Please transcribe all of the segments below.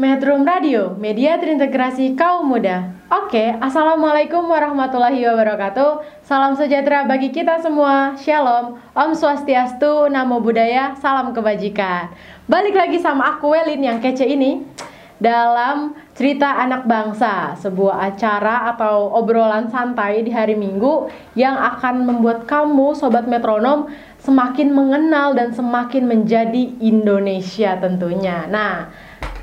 Metrum Radio, media terintegrasi kaum muda. Oke, Assalamualaikum warahmatullahi wabarakatuh. Salam sejahtera bagi kita semua. Shalom, Om Swastiastu, Namo Buddhaya, salam kebajikan. Balik lagi sama aku Welin yang kece ini dalam cerita anak bangsa, sebuah acara atau obrolan santai di hari Minggu yang akan membuat kamu sobat metronom semakin mengenal dan semakin menjadi Indonesia tentunya. Nah,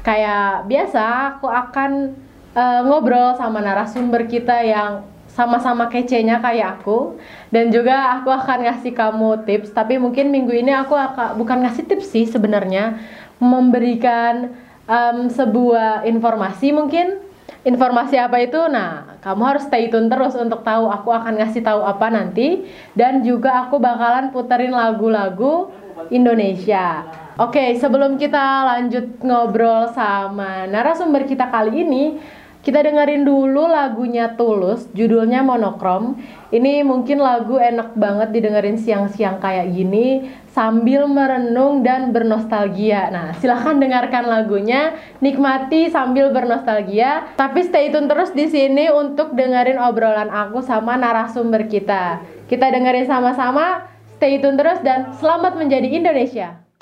kayak biasa aku akan eh, ngobrol sama narasumber kita yang sama-sama kecenya kayak aku. Dan juga aku akan ngasih kamu tips tapi mungkin minggu ini aku akan bukan ngasih tips sih sebenarnya memberikan em, sebuah informasi mungkin. Informasi apa itu? Nah kamu harus stay tune terus untuk tahu aku akan ngasih tahu apa nanti. Dan juga aku bakalan puterin lagu-lagu Indonesia Oke, sebelum kita lanjut ngobrol sama narasumber kita kali ini, kita dengerin dulu lagunya Tulus, judulnya Monokrom. Ini mungkin lagu enak banget didengerin siang-siang kayak gini sambil merenung dan bernostalgia. Nah, silahkan dengarkan lagunya, nikmati sambil bernostalgia. Tapi stay tune terus di sini untuk dengerin obrolan aku sama narasumber kita. Kita dengerin sama-sama, stay tune terus dan selamat menjadi Indonesia.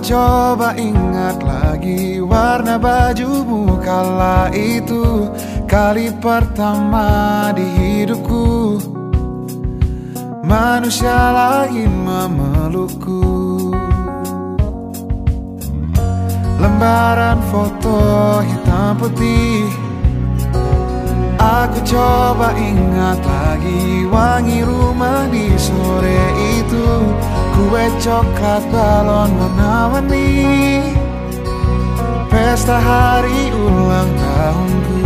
Coba ingat lagi warna bajumu kala itu Kali pertama di hidupku. Manusia lain memelukku. Lembaran foto hitam putih. Aku coba ingat lagi wangi rumah di sore itu Kue coklat balon warna-warni Pesta hari ulang tahunku.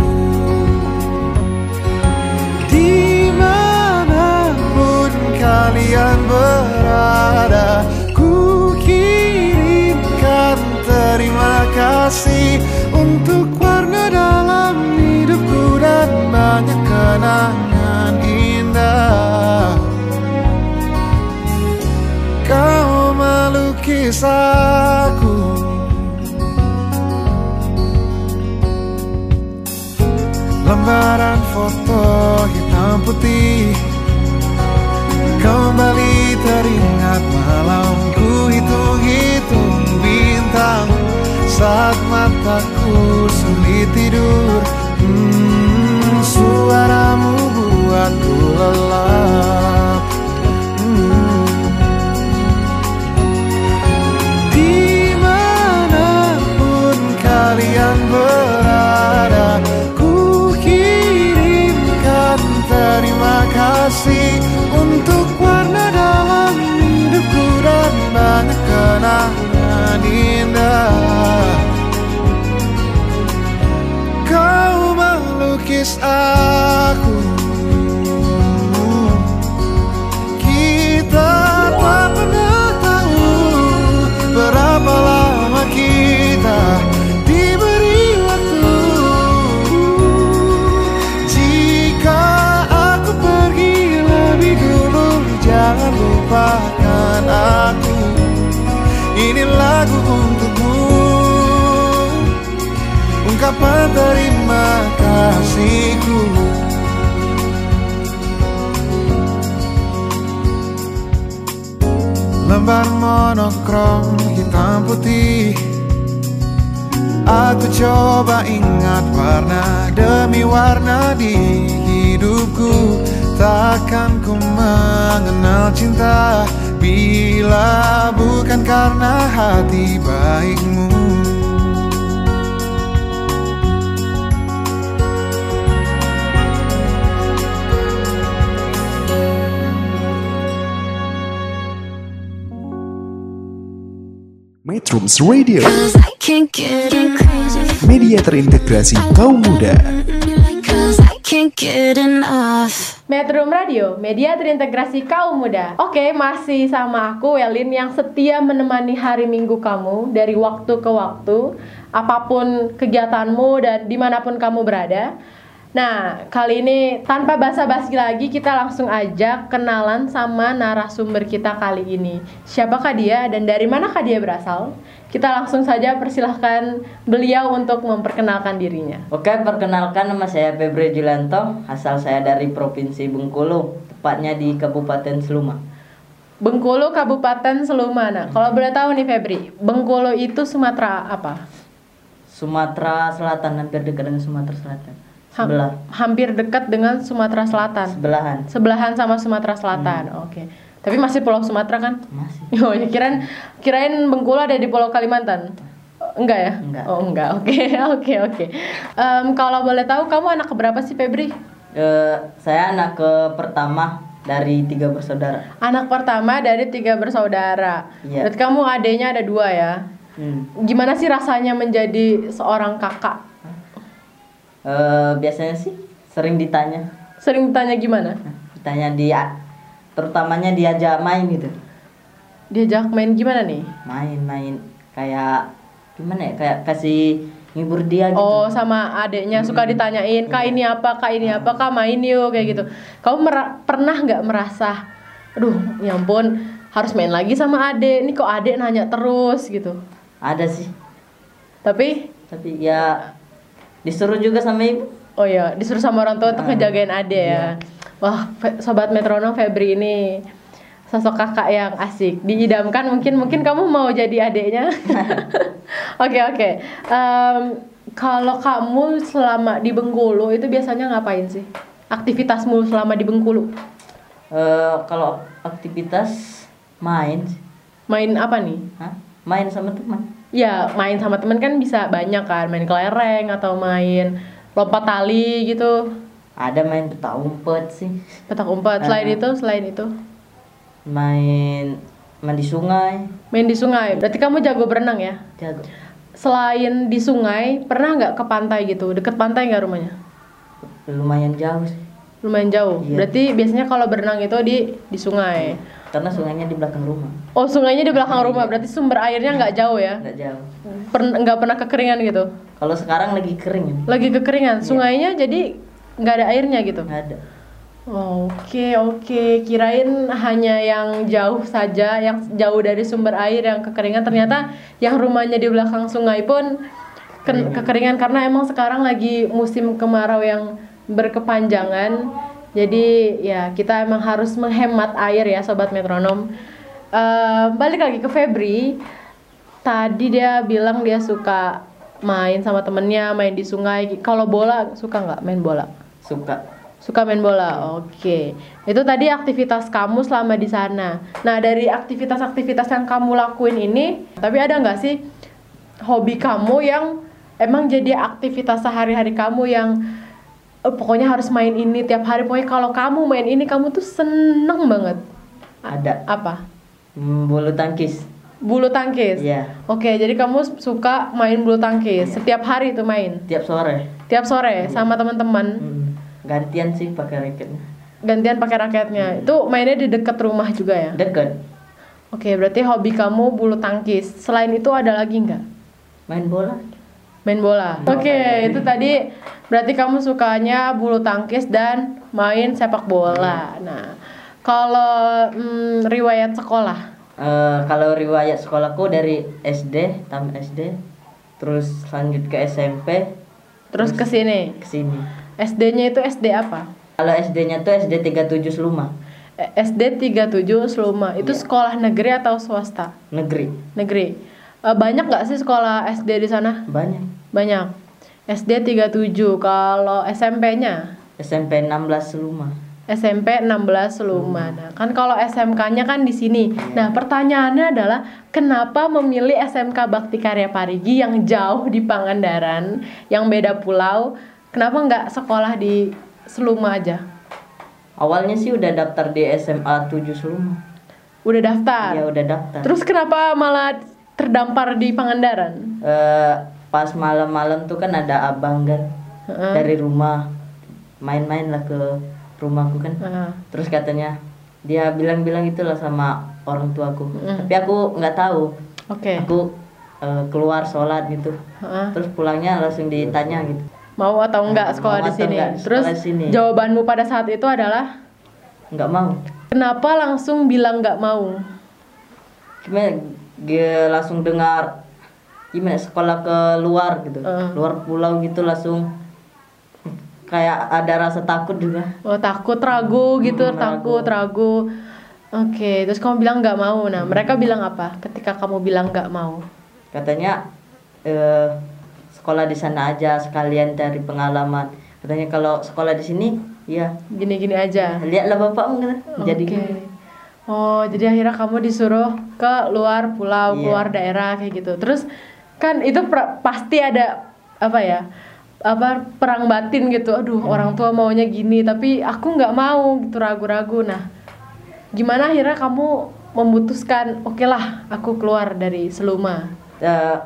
Di mana pun kalian berada Ku kirimkan terima kasih Untuk warna dalam hidupku Dan banyak kenangan melukis aku Lembaran foto hitam putih Kembali teringat malamku hitung-hitung bintang. Saat mataku sulit tidur Radio, media terintegrasi kaum muda. Metro Radio, media terintegrasi kaum muda. Oke, masih sama aku Welin yang setia menemani hari Minggu kamu dari waktu ke waktu, apa pun kegiatanmu dan di mana pun kamu berada. Nah, kali ini tanpa basa-basi lagi kita langsung aja kenalan sama narasumber kita kali ini. Siapakah dia dan dari manakah dia berasal? Kita langsung saja persilahkan beliau untuk memperkenalkan dirinya. Oke, perkenalkan nama saya Febri Julianto, asal saya dari Provinsi Bengkulu, tepatnya di Kabupaten Seluma. Bengkulu Kabupaten Seluma. Nah, kalau boleh tahu nih Febri, Bengkulu itu Sumatera apa? Sumatera Selatan, hampir dekat dengan Sumatera Selatan. Sebelah, hampir dekat dengan Sumatera Selatan. sebelahan. Sebelahan sama Sumatera Selatan. Oke. Tapi masih Pulau Sumatera kan? Masih. Oh, ya kirain kirain Bengkulu ada di Pulau Kalimantan. Enggak ya? Enggak. Oh, enggak. Oke, oke, oke. Kalau boleh tahu kamu anak keberapa sih Febri? Eh, saya anak ke pertama dari tiga bersaudara. Anak pertama dari tiga bersaudara. Iya. Berarti kamu adiknya ada dua ya? Hmm. Gimana sih rasanya menjadi seorang kakak? Eh, biasanya sih sering ditanya, Sering ditanya gimana? ditanya dia, terutamanya diajak main gitu, Diajak main gimana nih? main-main kayak gimana ya, kayak kasih ngibur dia gitu. Oh sama adeknya suka ditanyain kak ini apa kak ini apa kak main yuk kayak gitu. Kamu mera- pernah nggak merasa, aduh ya ampun harus main lagi sama adek. Ini kok adek nanya terus gitu. Ada sih, Tapi tapi ya disuruh juga sama ibu. oh ya disuruh sama orang tua untuk ngejagain adek ya. Wah sobat metronom Febri ini sosok kakak yang asik diidamkan mungkin mungkin kamu mau jadi adeknya. Oke oke. Kalau kamu selama di Bengkulu itu biasanya ngapain sih? Aktivitasmu selama di Bengkulu? Eh, kalau aktivitas main. Main apa nih? Hah? main sama teman. Ya main sama temen kan bisa banyak kan, main kelereng atau main lompat tali gitu, Ada main petak umpet sih, petak umpet. Selain Ah. itu, selain itu, main mandi sungai, main di sungai. Berarti kamu jago berenang ya? jago. Selain di sungai, pernah nggak ke pantai gitu? Deket pantai nggak rumahnya? Lumayan jauh sih, Lumayan jauh. Iya. Berarti biasanya kalau berenang itu di di sungai. karena sungainya di belakang rumah, Oh sungainya di belakang rumah, berarti sumber airnya nggak jauh ya? nggak jauh. Pern- nggak pernah kekeringan gitu? Kalau sekarang lagi kering ya, Lagi kekeringan, sungainya jadi nggak ada airnya gitu? nggak ada. Oke oke, kirain hanya yang jauh saja, yang jauh dari sumber air yang kekeringan. Ternyata yang rumahnya di belakang sungai pun ken- kekeringan karena emang sekarang lagi musim kemarau yang berkepanjangan. Jadi ya kita emang harus menghemat air ya sobat metronom. Eh, balik lagi ke Febri, tadi dia bilang dia suka main sama temennya, main di sungai. Kalau bola suka nggak main bola? Suka. Suka main bola, oke. Itu tadi aktivitas kamu selama di sana. Nah dari aktivitas-aktivitas yang kamu lakuin ini, tapi ada nggak sih hobi kamu yang emang jadi aktivitas sehari-hari kamu yang eh, pokoknya harus main ini tiap hari. Pokoknya kalau kamu main ini kamu tuh seneng banget. Ada. Apa? Hmm, bulu tangkis. Bulu tangkis. Iya. Oke, jadi kamu suka main bulu tangkis setiap hari itu main, Tiap sore. tiap sore sama teman-teman. Hmm, gantian sih pakai raketnya. Gantian pakai raketnya. Itu mainnya di dekat rumah juga ya. Deket. Oke, berarti hobi kamu bulu tangkis. Selain itu ada lagi nggak? Main bola. Main bola. Oke, itu tadi berarti kamu sukanya bulu tangkis dan main sepak bola. Nah, kalau hmm, riwayat sekolah, Eh, kalau riwayat sekolahku dari SD, tamat SD, terus lanjut ke SMP, terus ke sini. ke sini. SD-nya itu SD apa? Kalau SD-nya tuh SD 37 Seluma. Eh, SD 37 Seluma. Itu Iya. sekolah negeri atau swasta? Negeri. Negeri. Eh, banyak nggak sih sekolah SD di sana? Banyak. Banyak. SD 37. Kalau SMP-nya? SMP 16 Seluma. SMP 16 Seluma. Nah, kan kalau SMK-nya kan di sini. Nah, pertanyaannya adalah kenapa memilih SMK Bakti Karya Parigi yang jauh di Pangandaran, yang beda pulau? Kenapa nggak sekolah di Seluma aja? Awalnya sih udah daftar di SMA 7 Seluma. Udah daftar. Iya, udah daftar. Terus kenapa malah terdampar di Pangandaran? Eh, pas malam-malam tuh kan ada abang kan Heeh. dari rumah main-main lah ke rumahku kan. Heeh. Terus katanya dia bilang-bilang itulah sama orang tuaku. Mm. Tapi aku nggak tahu. Oke. Aku eh, keluar sholat gitu. Heeh. Terus pulangnya langsung ditanya gitu. Mau atau enggak sekolah mau di sini? enggak Terus sini? jawabanmu pada saat itu adalah Nggak mau. kenapa langsung bilang nggak mau? Gimana? Dia langsung dengar gimana sekolah ke luar gitu. Heeh. Luar pulau gitu langsung kayak ada rasa takut juga. Oh takut ragu gitu, Hmm, takut ragu. Oke, terus kamu bilang nggak mau. Nah, mereka bilang apa? Ketika kamu bilang nggak mau. katanya eh, sekolah di sana aja sekalian cari pengalaman katanya kalau sekolah di sini ya Gini-gini aja. lihatlah bapakmu kata jadi. Oh, jadi akhirnya kamu disuruh ke luar pulau, Iya. keluar daerah kayak gitu. Terus kan itu pasti ada apa ya? apa perang batin gitu. Aduh, Hmm. orang tua maunya gini, tapi aku nggak mau gitu ragu-ragu. Nah, gimana akhirnya kamu memutuskan, oke lah, aku keluar dari Seluma. Eh,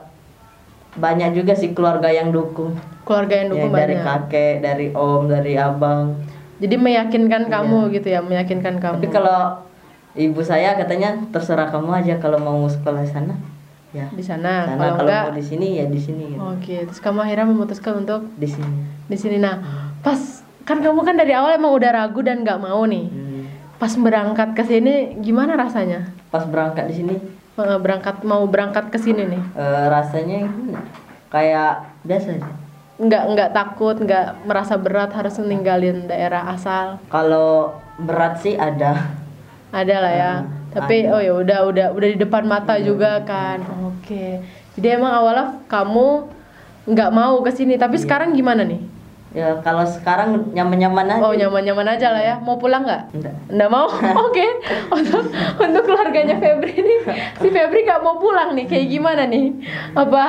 banyak juga sih keluarga yang dukung Keluarga yang ya, dukung dari banyak. kakek dari om dari abang Jadi meyakinkan kamu gitu ya, meyakinkan kamu. Iya. tapi kalau ibu saya katanya terserah kamu aja kalau mau sekolah sana ya di sana, sana kalau kalau enggak mau di sini ya di sini gitu. Oke, terus kamu akhirnya memutuskan untuk di sini di sini. Nah, pas kan kamu kan dari awal emang udah ragu dan nggak mau nih. Hmm. Pas berangkat ke sini gimana rasanya? pas berangkat di sini Berangkat mau berangkat ke sini nih. eh, rasanya gimana? kayak biasa aja Nggak nggak takut, nggak merasa berat harus meninggalin daerah asal. Kalau berat sih ada. Ada lah ya. Hmm, Tapi ada. oh ya udah udah udah di depan mata juga kan. Oke. Jadi emang awalnya kamu nggak mau ke sini, tapi sekarang gimana nih? Ya kalau sekarang nyaman-nyaman aja. Oh nyaman-nyaman aja lah ya. Mau pulang nggak? Enggak. Nggak mau? Oke. Untuk untuk keluarganya Febri nih, si Febri nggak mau pulang nih. Kayak gimana nih? Apa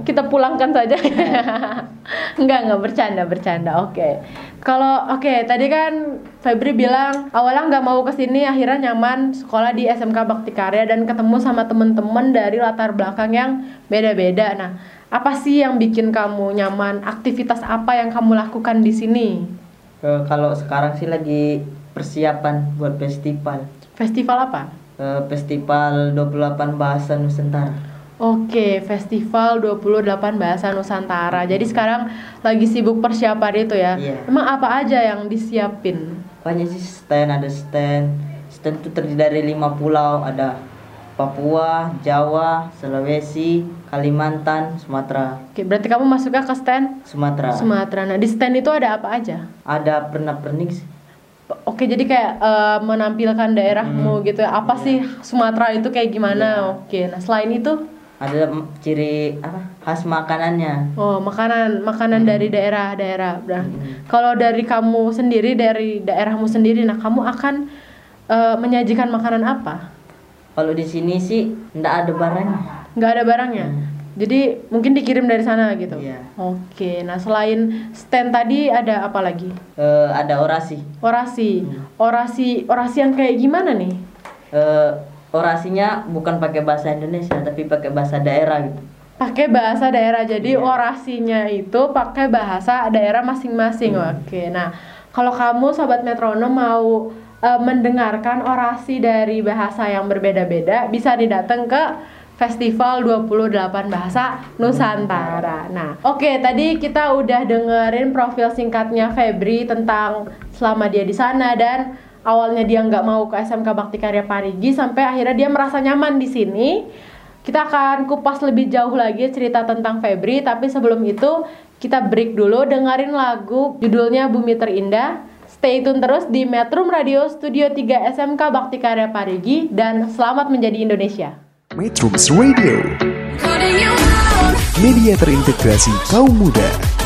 kita pulangkan saja? Enggak, nggak bercanda, bercanda. Oke. Kalau oke, tadi kan Febri bilang awalnya nggak mau ke sini, akhirnya nyaman sekolah di SMK Bakti Karya dan ketemu sama temen-temen dari latar belakang yang beda-beda. Nah, apa sih yang bikin kamu nyaman? Aktivitas apa yang kamu lakukan di sini? Eh, kalau sekarang sih lagi persiapan buat festival. Festival apa? Eh, festival 28 Bahasa Nusantara. Oke, Festival 28 Bahasa Nusantara. Jadi sekarang lagi sibuk persiapan itu ya. Iya. Emang apa aja yang disiapin? Banyak sih stand, ada stand. Stand itu terdiri dari lima pulau, ada Papua, Jawa, Sulawesi, Kalimantan, Sumatera. Oke, berarti kamu masuknya ke stand Sumatera. Sumatera. Nah, di stand itu ada apa aja? Ada pernak-pernik sih. Oke, jadi kayak eh, menampilkan daerahmu gitu ya. Apa sih Sumatera itu kayak gimana? Oke, nah selain itu, Ada ciri apa? Khas makanannya. oh makanan makanan dari daerah-daerah. Nah, kalau dari kamu sendiri dari daerahmu sendiri, nah kamu akan eh, menyajikan makanan apa? Kalau di sini sih ndak ada barangnya. nggak ada barangnya? Jadi mungkin dikirim dari sana gitu? Iya. oke nah selain stand tadi ada apa lagi? Eh, ada orasi. orasi. Orasi orasi yang kayak gimana nih? Eh, orasinya bukan pakai bahasa Indonesia tapi pakai bahasa daerah gitu. pakai bahasa daerah. Jadi orasinya itu pakai bahasa daerah masing-masing. Oke nah kalau kamu sobat metronom mau eh, mendengarkan orasi dari bahasa yang berbeda-beda bisa didatang ke Festival 28 Bahasa Nusantara. Nah, oke tadi kita udah dengerin profil singkatnya Febri tentang selama dia di sana dan awalnya dia nggak mau ke SMK Bakti Karya Parigi sampai akhirnya dia merasa nyaman di sini. Kita akan kupas lebih jauh lagi cerita tentang Febri, tapi sebelum itu kita break dulu dengerin lagu judulnya Bumi Terindah Stay tune terus di Metrum Radio Studio 3 SMK Bakti Karya Parigi dan selamat menjadi Indonesia. Metrums Radio, media terintegrasi kaum muda.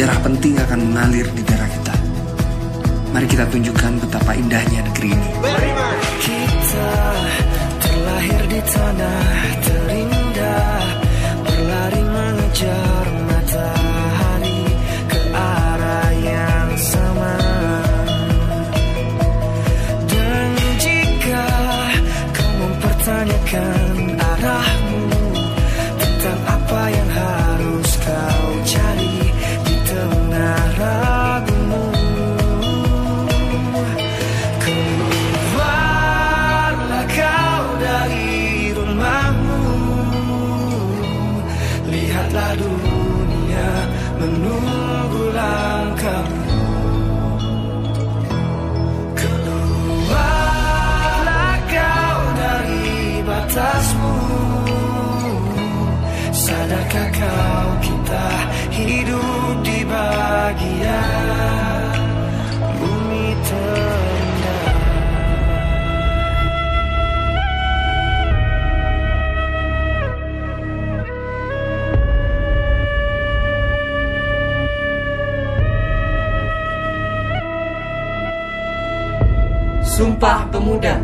Sejarah penting akan mengalir di darah kita. Mari kita tunjukkan betapa indahnya negeri ini. Kita terlahir di tanah Sumpah Pemuda.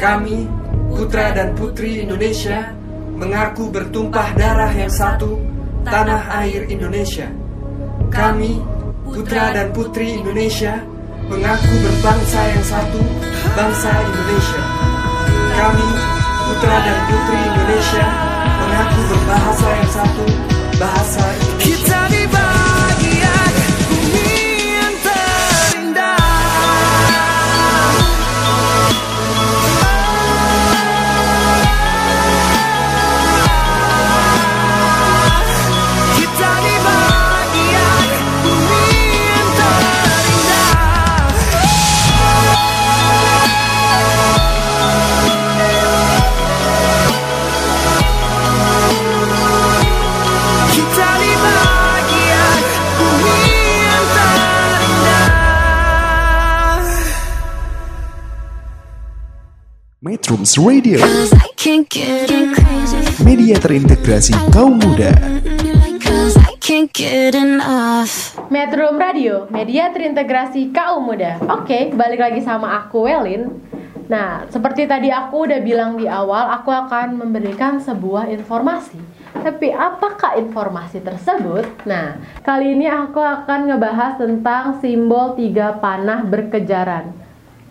Kami, putra dan putri Indonesia Mengaku bertumpah darah yang satu Tanah air Indonesia. Kami, putra dan putri Indonesia Mengaku berbangsa yang satu Bangsa Indonesia. Kami, putra dan putri Indonesia Mengaku berbahasa yang satu Bahasa Indonesia Metrums Radio, media terintegrasi kaum muda. Metro Radio, media terintegrasi kaum muda. Oke, balik lagi sama aku Welin. Nah, seperti tadi aku udah bilang di awal, aku akan memberikan sebuah informasi. Tapi apakah informasi tersebut? Nah, kali ini aku akan ngebahas tentang simbol tiga panah berkejaran.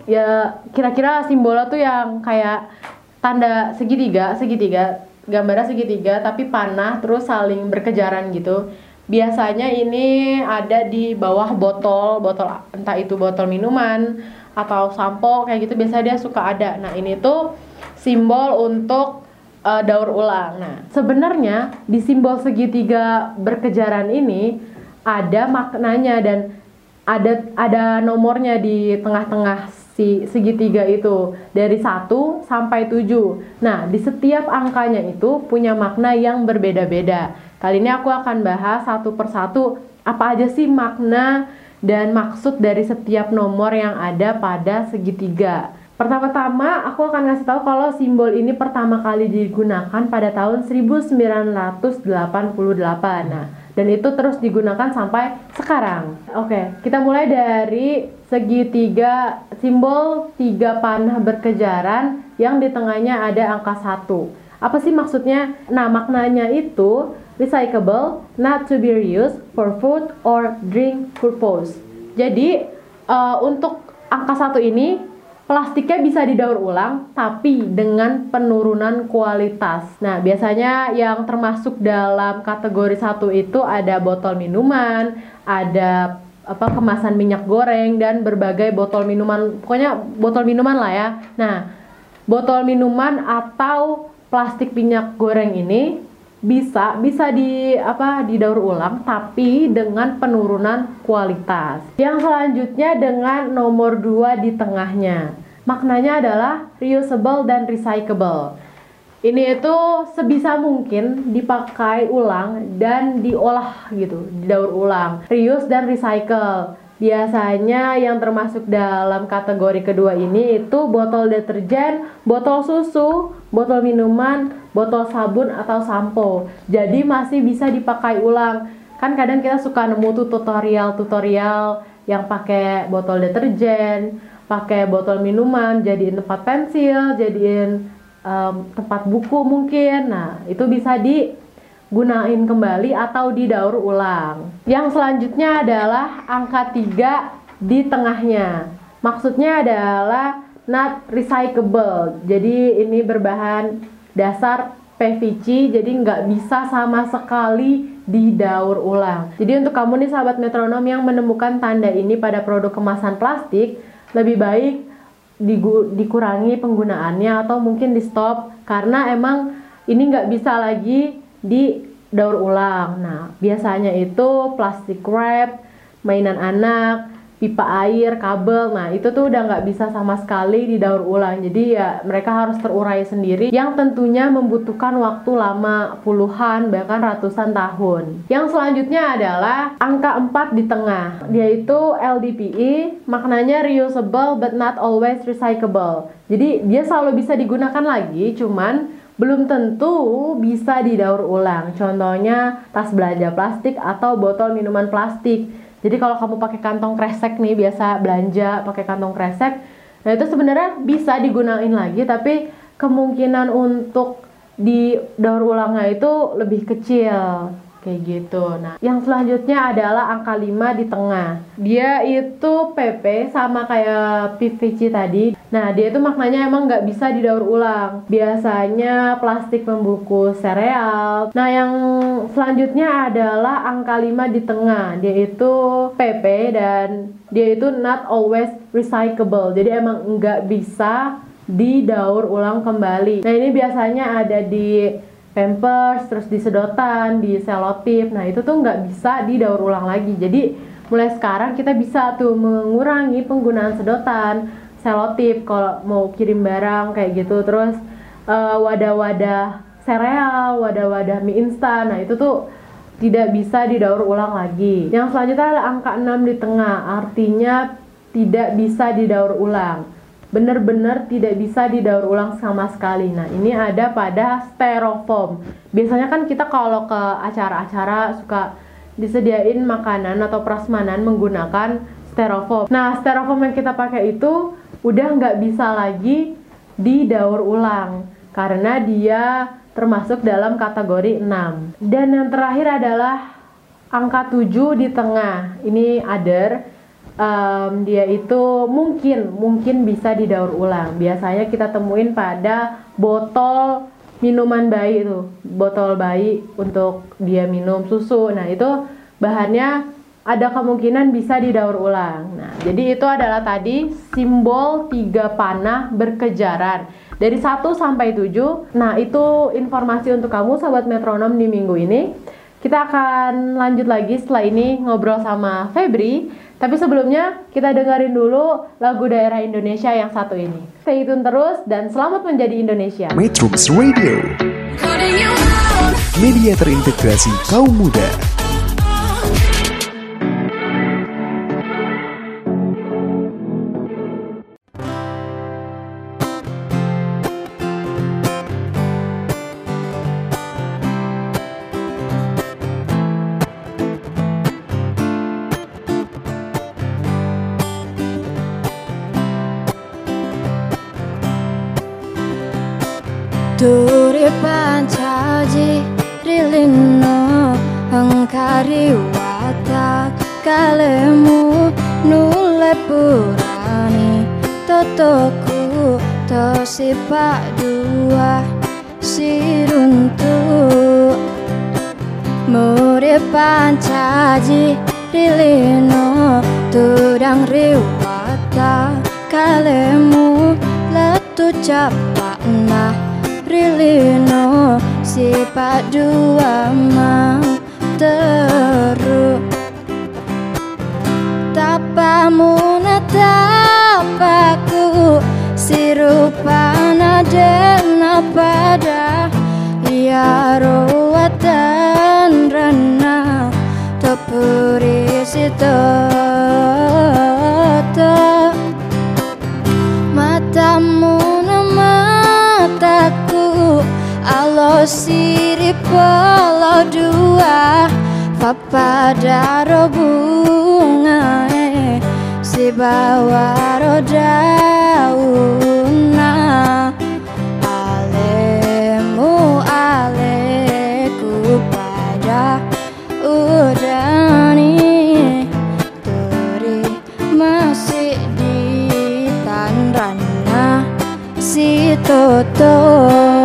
Ya, kira-kira simbolnya tuh yang kayak tanda segitiga, segitiga, gambarnya segitiga tapi panah terus saling berkejaran gitu. Biasanya ini ada di bawah botol, botol entah itu botol minuman atau sampo kayak gitu biasanya dia suka ada. Nah, ini tuh simbol untuk eh, daur ulang. Nah, sebenarnya di simbol segitiga berkejaran ini ada maknanya dan ada ada nomornya di tengah-tengah si segitiga itu dari 1 sampai 7. Nah, di setiap angkanya itu punya makna yang berbeda-beda. Kali ini aku akan bahas satu persatu apa aja sih makna dan maksud dari setiap nomor yang ada pada segitiga. Pertama-tama aku akan ngasih tahu kalau simbol ini pertama kali digunakan pada tahun 1988. Nah, dan itu terus digunakan sampai sekarang. Oke, kita mulai dari segitiga simbol tiga panah berkejaran yang di tengahnya ada angka satu. Apa sih maksudnya? Nah, maknanya itu recyclable, not to be reused for food or drink purpose. Jadi, eh, untuk angka satu ini plastiknya bisa didaur ulang tapi dengan penurunan kualitas. Nah, biasanya yang termasuk dalam kategori satu itu ada botol minuman, ada apa kemasan minyak goreng dan berbagai botol minuman. Pokoknya botol minuman lah ya. Nah, botol minuman atau plastik minyak goreng ini bisa bisa di apa didaur ulang tapi dengan penurunan kualitas. Yang selanjutnya dengan nomor 2 di tengahnya. Maknanya adalah reusable dan recyclable. Ini itu sebisa mungkin dipakai ulang dan diolah gitu, didaur ulang. Reuse dan recycle. Biasanya yang termasuk dalam kategori kedua ini itu botol deterjen, botol susu, botol minuman, botol sabun atau sampo. Jadi masih bisa dipakai ulang. Kan kadang kita suka nemu tuh tutorial-tutorial yang pakai botol deterjen, pakai botol minuman, jadiin tempat pensil, jadiin em, tempat buku mungkin. Nah, itu bisa digunain kembali atau didaur ulang. Yang selanjutnya adalah angka 3 di tengahnya. Maksudnya adalah not recyclable. Jadi ini berbahan dasar PVC, jadi nggak bisa sama sekali didaur ulang. Jadi untuk kamu nih sahabat metronom yang menemukan tanda ini pada produk kemasan plastik, lebih baik dikurangi penggunaannya atau mungkin di stop karena emang ini nggak bisa lagi didaur ulang. Nah, biasanya itu plastik wrap, mainan anak, pipa air, kabel. Nah, itu tuh udah nggak bisa sama sekali didaur ulang. Jadi ya mereka harus terurai sendiri yang tentunya membutuhkan waktu lama puluhan bahkan ratusan tahun. Yang selanjutnya adalah angka 4 di tengah, yaitu LDPE, maknanya reusable but not always recyclable. Jadi dia selalu bisa digunakan lagi, cuman belum tentu bisa didaur ulang. Contohnya tas belanja plastik atau botol minuman plastik. Jadi kalau kamu pakai kantong kresek nih biasa belanja pakai kantong kresek, nah itu sebenarnya bisa digunain lagi tapi kemungkinan untuk didaur ulangnya itu lebih kecil kayak gitu. Nah, yang selanjutnya adalah angka 5 di tengah. Dia itu PP sama kayak PVC tadi. Nah, dia itu maknanya emang nggak bisa didaur ulang. Biasanya plastik membungkus sereal. Nah, yang selanjutnya adalah angka 5 di tengah. Dia itu PP dan dia itu not always recyclable. Jadi emang nggak bisa didaur ulang kembali. Nah, ini biasanya ada di pampers, terus di sedotan, di selotip. Nah, itu tuh nggak bisa didaur ulang lagi. Jadi, mulai sekarang kita bisa tuh mengurangi penggunaan sedotan, selotip kalau mau kirim barang kayak gitu. Terus eh, wadah-wadah sereal, wadah-wadah mie instan. Nah, itu tuh tidak bisa didaur ulang lagi. Yang selanjutnya adalah angka 6 di tengah, artinya tidak bisa didaur ulang. Benar-benar tidak bisa didaur ulang sama sekali. Nah, ini ada pada styrofoam. Biasanya kan kita kalau ke acara-acara suka disediain makanan atau prasmanan menggunakan styrofoam. Nah, styrofoam yang kita pakai itu udah nggak bisa lagi didaur ulang karena dia termasuk dalam kategori 6. Dan yang terakhir adalah angka 7 di tengah. Ini other um, dia itu mungkin mungkin bisa didaur ulang. Biasanya kita temuin pada botol minuman bayi itu, botol bayi untuk dia minum susu. Nah, itu bahannya ada kemungkinan bisa didaur ulang. Nah, jadi itu adalah tadi simbol tiga panah berkejaran dari 1 sampai 7. Nah, itu informasi untuk kamu sahabat metronom di minggu ini. Kita akan lanjut lagi setelah ini ngobrol sama Febri tapi sebelumnya kita dengerin dulu lagu daerah Indonesia yang satu ini. Stay tune terus dan selamat menjadi Indonesia. Metrums Radio. Media terintegrasi kaum muda. Pancaji rilino Engkari watak kalemu Nule purani Totoku Tosipak dua Siruntu Muri pancaji rilino Tudang riwata kalemu Letu nah Rilino sifat dua ma teruk Tapamu natapaku Sirupana dena pada Ya ruwatan rana Topuri sitoto Siri polo dua Papada bunga Si bawa dauna Alemu aleku pada udani. Turi masih di tanrana si toto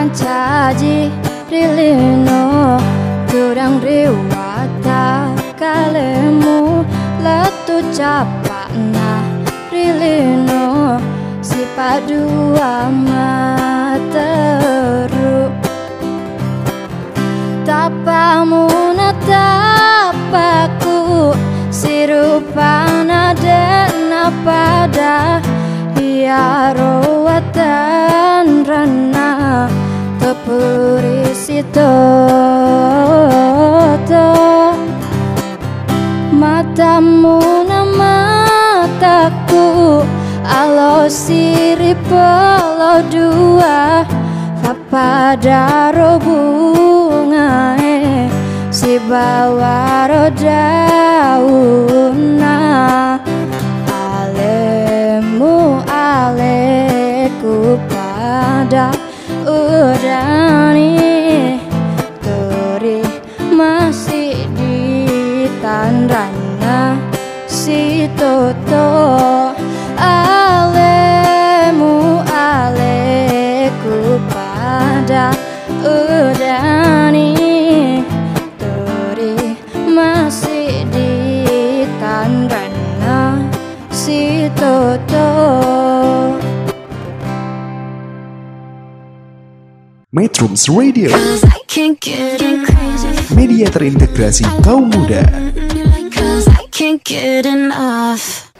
Pancaji rilino Kurang riwata kalemu Letu capakna rilino Sifat dua materu Tapamu natapaku Sirupana dena pada Ya Tepuri sitoto Matamu na mataku Alo siri dua. Papada bunga Si bawa dauna Alemu aleku pada udani Metrums Radio. Media terintegrasi kaum muda.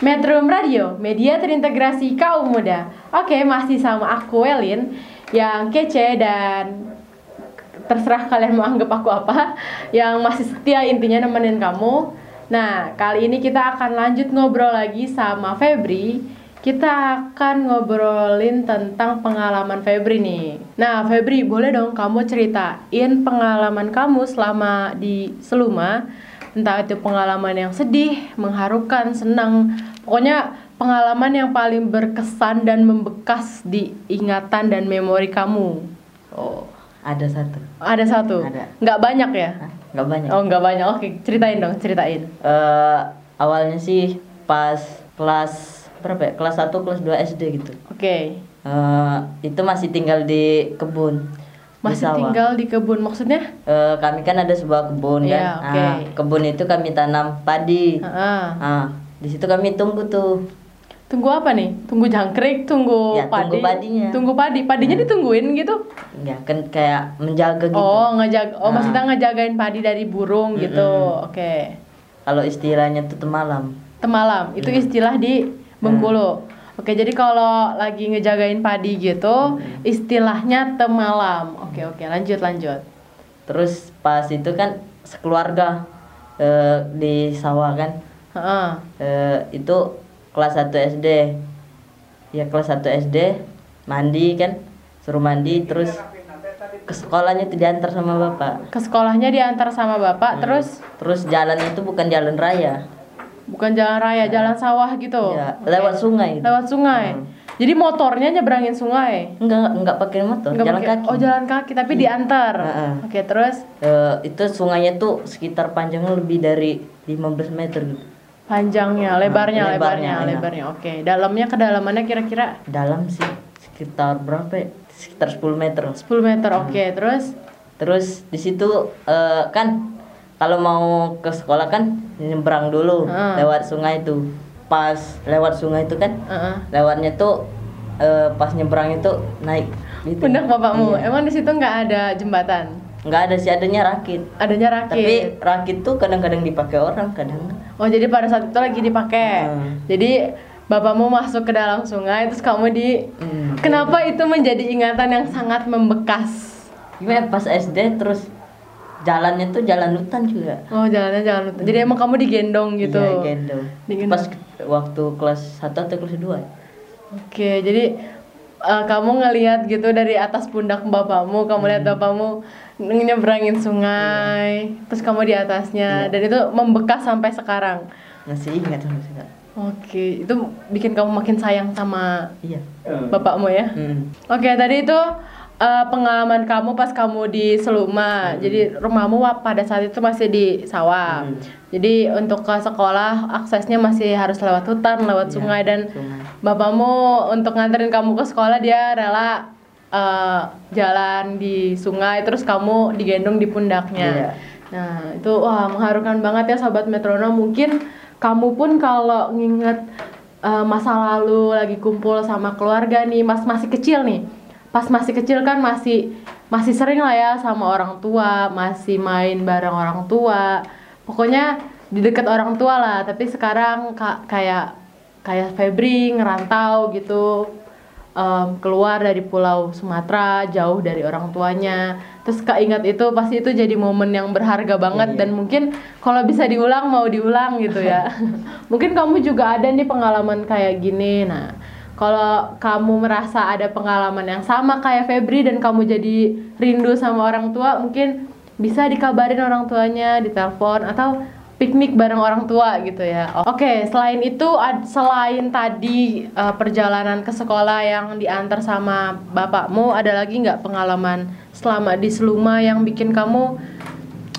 Metro Radio, media terintegrasi kaum muda. Oke, masih sama aku Welin yang kece dan terserah kalian mau anggap aku apa, yang masih setia intinya nemenin kamu. Nah, kali ini kita akan lanjut ngobrol lagi sama Febri. Kita akan ngobrolin tentang pengalaman Febri nih. Nah, Febri, boleh dong kamu ceritain pengalaman kamu selama di Seluma entah itu pengalaman yang sedih, mengharukan, senang, pokoknya pengalaman yang paling berkesan dan membekas di ingatan dan memori kamu. Oh, ada satu. Ada satu. Ada. Nggak banyak ya? Nggak banyak. Oh, nggak banyak. Oke, ceritain dong, ceritain. Eh, awalnya sih pas kelas berapa ya? Kelas 1, kelas 2 SD gitu. Oke. Eh, itu masih tinggal di kebun. di Masih sawah. tinggal di kebun maksudnya? Eh, kami kan ada sebuah kebun Iya, kan. oke. Ah, kebun itu kami tanam padi. Heeh. Ah, di situ kami tunggu tuh. Tunggu apa nih? Tunggu jangkrik, tunggu Ya, padi. tunggu padinya. Hmm. Tunggu padi. Padinya ditungguin gitu. Ya kan kayak menjaga gitu. Oh, ngejaga oh Ah. maksudnya ngejagain padi dari burung gitu. Oke. Kalau istilahnya tuh temalam. Temalam itu istilah di Bengkulu. Oke, jadi kalau lagi ngejagain padi gitu, istilahnya temalam. Oke, oke, lanjut lanjut. Terus pas itu kan sekeluarga eh, di sawah kan. Heeh. Eh, itu kelas 1 SD. Ya kelas 1 SD mandi kan, suruh mandi terus ke sekolahnya tuh diantar sama bapak. Ke sekolahnya diantar sama bapak, terus Terus jalannya itu bukan jalan raya. Bukan jalan raya, jalan sawah gitu. Ya, lewat sungai. Lewat sungai. Jadi motornya nyebrangin sungai. Enggak enggak pakai motor, Nggak jalan pakai- kaki. Oh, jalan kaki tapi diantar. Heeh. Oke, terus Eh, itu sungainya tuh sekitar panjangnya lebih dari 15 meter gitu. panjangnya, lebarnya, Nah, lebarnya, lebarnya, lebarnya. Oke, dalamnya kedalamannya kira-kira Dalam sih sekitar berapa ya? Sekitar 10 meter. 10 meter. Oke, terus Terus di situ eh, kan kalau mau ke sekolah kan nyebrang dulu Heeh. lewat sungai itu. Pas lewat sungai itu kan Heeh. lewatnya tuh eh, pas nyebrang itu naik gitu. pundak bapakmu. Iya. Emang di situ nggak ada jembatan? Nggak ada sih adanya rakit. Adanya rakit. Tapi rakit tuh kadang-kadang dipakai orang, kadang. Oh jadi pada saat itu lagi dipakai. Hmm. Jadi bapakmu masuk ke dalam sungai terus kamu di. Hmm. Kenapa itu menjadi ingatan yang sangat membekas? Gimana pas SD terus jalannya tuh jalan hutan juga. Oh jalannya jalan hutan. Jadi emang kamu digendong gitu. Iya, gendong. Digendong. Pas waktu kelas 1 atau kelas 2. Oke jadi eh, kamu ngelihat gitu dari atas pundak bapakmu, kamu lihat Hmm. bapakmu nyebrangin sungai, Iya. terus kamu di atasnya, dan itu membekas sampai sekarang. Masih ingat sampai sekarang. Oke, itu bikin kamu makin sayang sama Iya. bapakmu ya. Hmm. Oke, tadi itu eh, pengalaman kamu pas kamu di Seluma. Jadi rumahmu pada saat itu masih di sawah. Hmm. Jadi untuk ke sekolah aksesnya masih harus lewat hutan, lewat Iya, sungai dan sungai. bapakmu untuk nganterin kamu ke sekolah dia rela eh, jalan di sungai terus kamu digendong di pundaknya. Iya. Nah, itu wah mengharukan banget ya sahabat metronom. Mungkin kamu pun kalau nginget eh, masa lalu lagi kumpul sama keluarga nih, Mas masih kecil nih. Pas masih kecil kan masih masih sering lah ya sama orang tua, masih main bareng orang tua. Pokoknya di dekat orang tua lah, tapi sekarang ka- kayak kayak Febri ngerantau gitu em, keluar dari pulau Sumatera jauh dari orang tuanya. Terus keinget itu pasti itu jadi momen yang berharga banget dan mungkin kalau bisa diulang mau diulang gitu ya. Mungkin kamu juga ada nih pengalaman kayak gini. Nah kalau kamu merasa ada pengalaman yang sama kayak Febri dan kamu jadi rindu sama orang tua mungkin bisa dikabarin orang tuanya ditelepon atau piknik bareng orang tua gitu ya. Oke, selain itu selain tadi eh, perjalanan ke sekolah yang diantar sama bapakmu, ada lagi nggak pengalaman selama di Seluma yang bikin kamu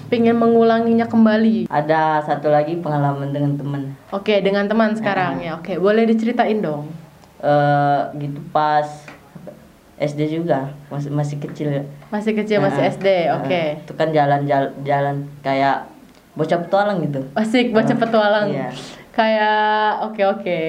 pengen mengulanginya kembali? Ada satu lagi pengalaman dengan teman. Oke, dengan teman sekarang ya. Oke, boleh diceritain dong. Eh gitu pas SD juga masih masih kecil. Masih kecil, masih Nah, SD. Oke. nah, itu kan jalan jalan, jalan kayak bocah petualang gitu. Asik baca Ah, petualang. iya. Kayak oke oke.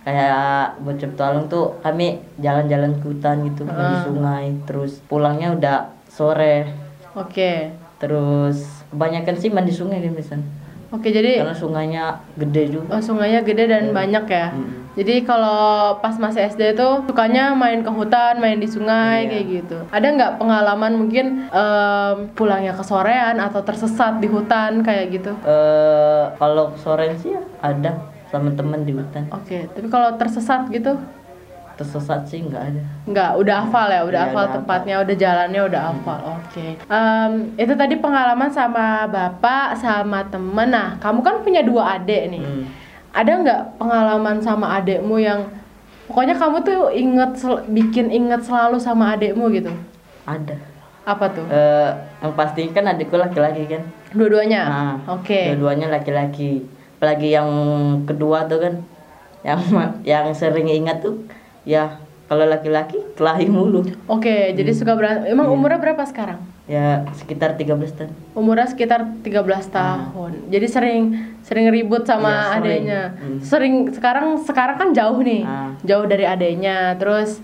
Kayak bocah petualang tuh kami jalan-jalan ke hutan gitu di Ah. sungai terus pulangnya udah sore Oke. terus kebanyakan sih mandi sungai kan misalnya Oke, jadi karena sungainya gede juga oh, sungainya gede dan banyak ya. Jadi kalau pas masih SD tuh sukanya main ke hutan, main di sungai Iya. kayak gitu. Ada nggak pengalaman mungkin em, pulangnya ke sorean atau tersesat di hutan kayak gitu? Eh, kalau sore sih ya ada sama teman di hutan Oke, tapi kalau tersesat gitu tersesat sih nggak ada nggak udah hafal ya, udah Iya, hafal udah tempatnya, udah jalannya, udah hafal. Oke. Em, itu tadi pengalaman sama bapak, sama temen. Nah, kamu kan punya dua adik nih. Hmm. Ada nggak pengalaman sama adikmu yang pokoknya kamu tuh inget bikin inget selalu sama adikmu gitu? ada Apa tuh? Eh, yang pasti kan adikku laki-laki kan Dua-duanya. Nah, Oke. dua-duanya laki-laki apalagi yang kedua tuh kan yang yang sering ingat tuh ya kalau laki-laki kelahi mulu Oke, jadi suka berantem. Emang umurnya berapa sekarang? Ya sekitar 13 tahun Umurnya sekitar 13 tahun. Jadi sering sering ribut sama Iya, sering. adeknya. Hmm. Sering sekarang sekarang kan jauh nih. Ah. Jauh dari adeknya. Terus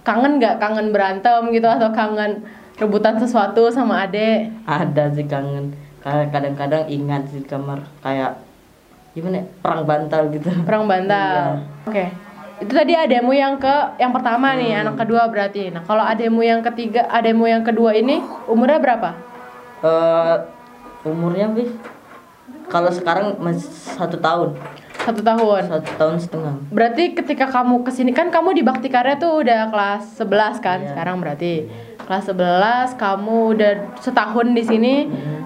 kangen nggak kangen berantem gitu atau kangen rebutan sesuatu sama adek? ada sih kangen kadang-kadang ingat di kamar kayak gimana ya, perang bantal gitu Perang bantal. Oke. Itu tadi ademu yang ke yang pertama nih, anak kedua berarti. Nah, kalau ademu yang ketiga, ademu yang kedua ini umurnya berapa? Eh, umurnya bis kalau sekarang masih satu tahun Satu tahun. satu tahun setengah Berarti ketika kamu ke sini kan kamu di Bakti Karya tuh udah kelas 11 kan Iya. sekarang berarti kelas 11 kamu udah setahun di sini.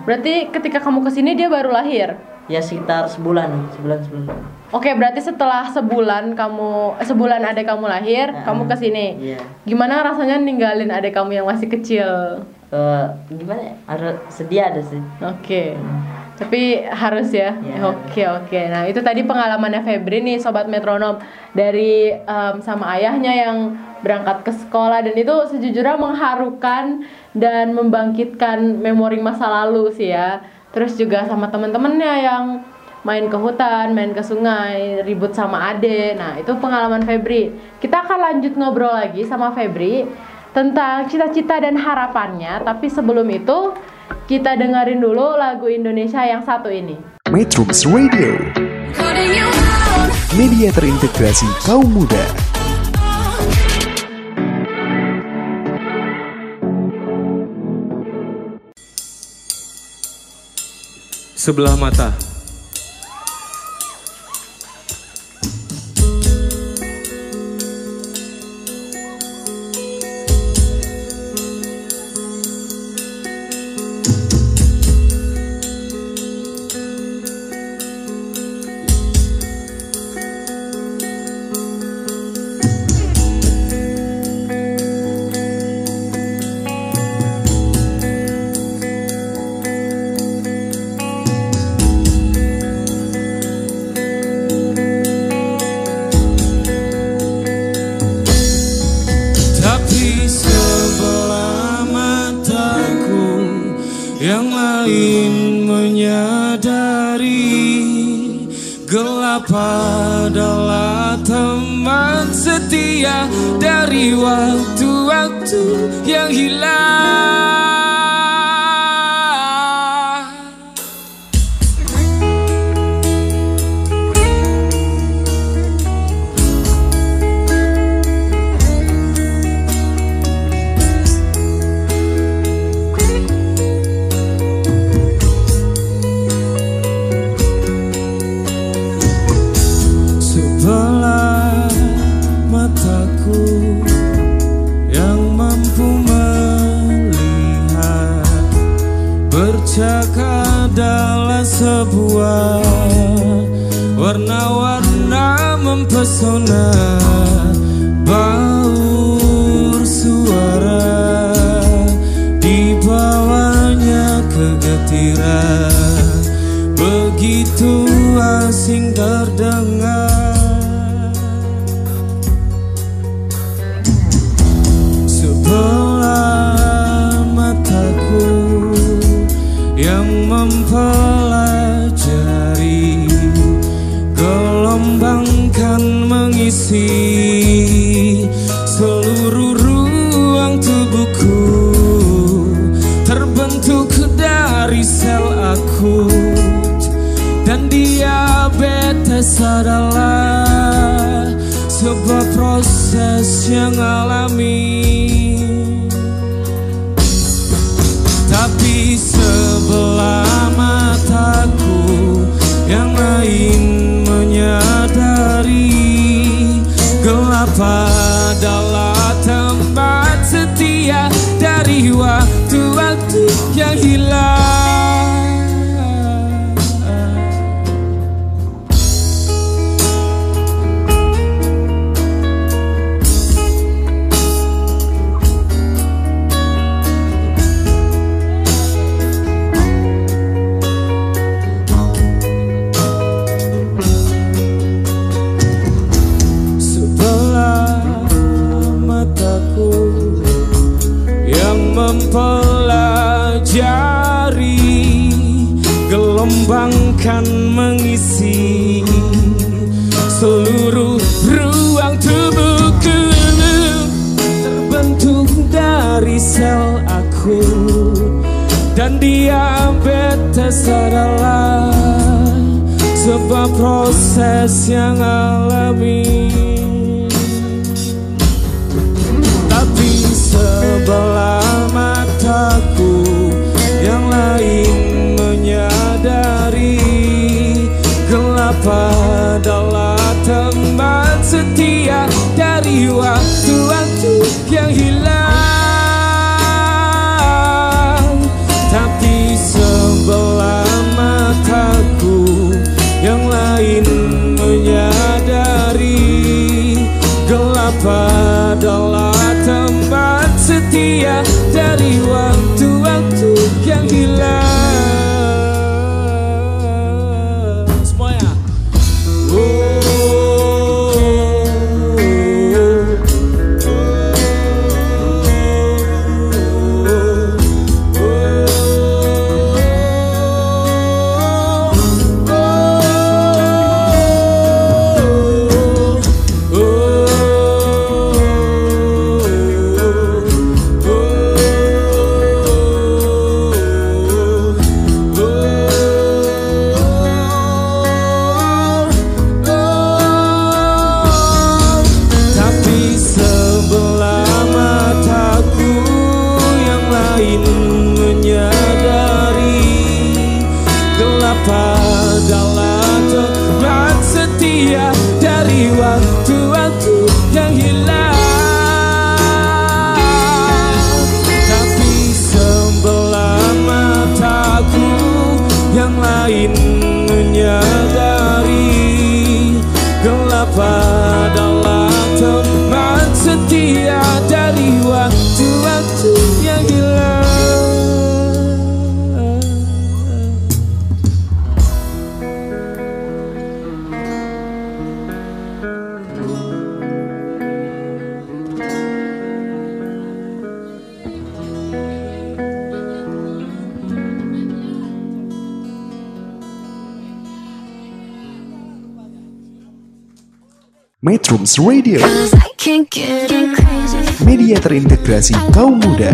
Berarti ketika kamu ke sini dia baru lahir. Ya sekitar sebulan sebulan sebelum Oke, berarti setelah sebulan kamu eh, sebulan adek kamu lahir, Ah, kamu ke sini. iya Gimana rasanya ninggalin adek kamu yang masih kecil? Eh, gimana ya ada sedih ada sih Oke. Tapi harus ya. Iya. Oke, oke. Nah, itu tadi pengalamannya Febri nih sobat metronom dari em, sama ayahnya yang berangkat ke sekolah dan itu sejujurnya mengharukan dan membangkitkan memori masa lalu sih ya. Terus juga sama teman-temannya yang main ke hutan, main ke sungai, ribut sama ade. Nah, itu pengalaman Febri. Kita akan lanjut ngobrol lagi sama Febri tentang cita-cita dan harapannya, tapi sebelum itu kita dengerin dulu lagu Indonesia yang satu ini. Metrums Radio, media terintegrasi kaum muda. Sebelah mata. Sebelah mataku yang lain menyadari gelap adalah teman setia dari waktu-waktu yang hilang. pesona adalah sebuah proses yang alami. Tapi sebelah mataku yang lain menyadari Gelap adalah tempat setia dari waktu-waktu yang hilang dan diabetes adalah sebuah proses yang alami. Tapi sebelah mataku yang lain menyadari Gelap adalah tempat setia dari waktu-waktu yang hilang Radio, media terintegrasi kaum muda.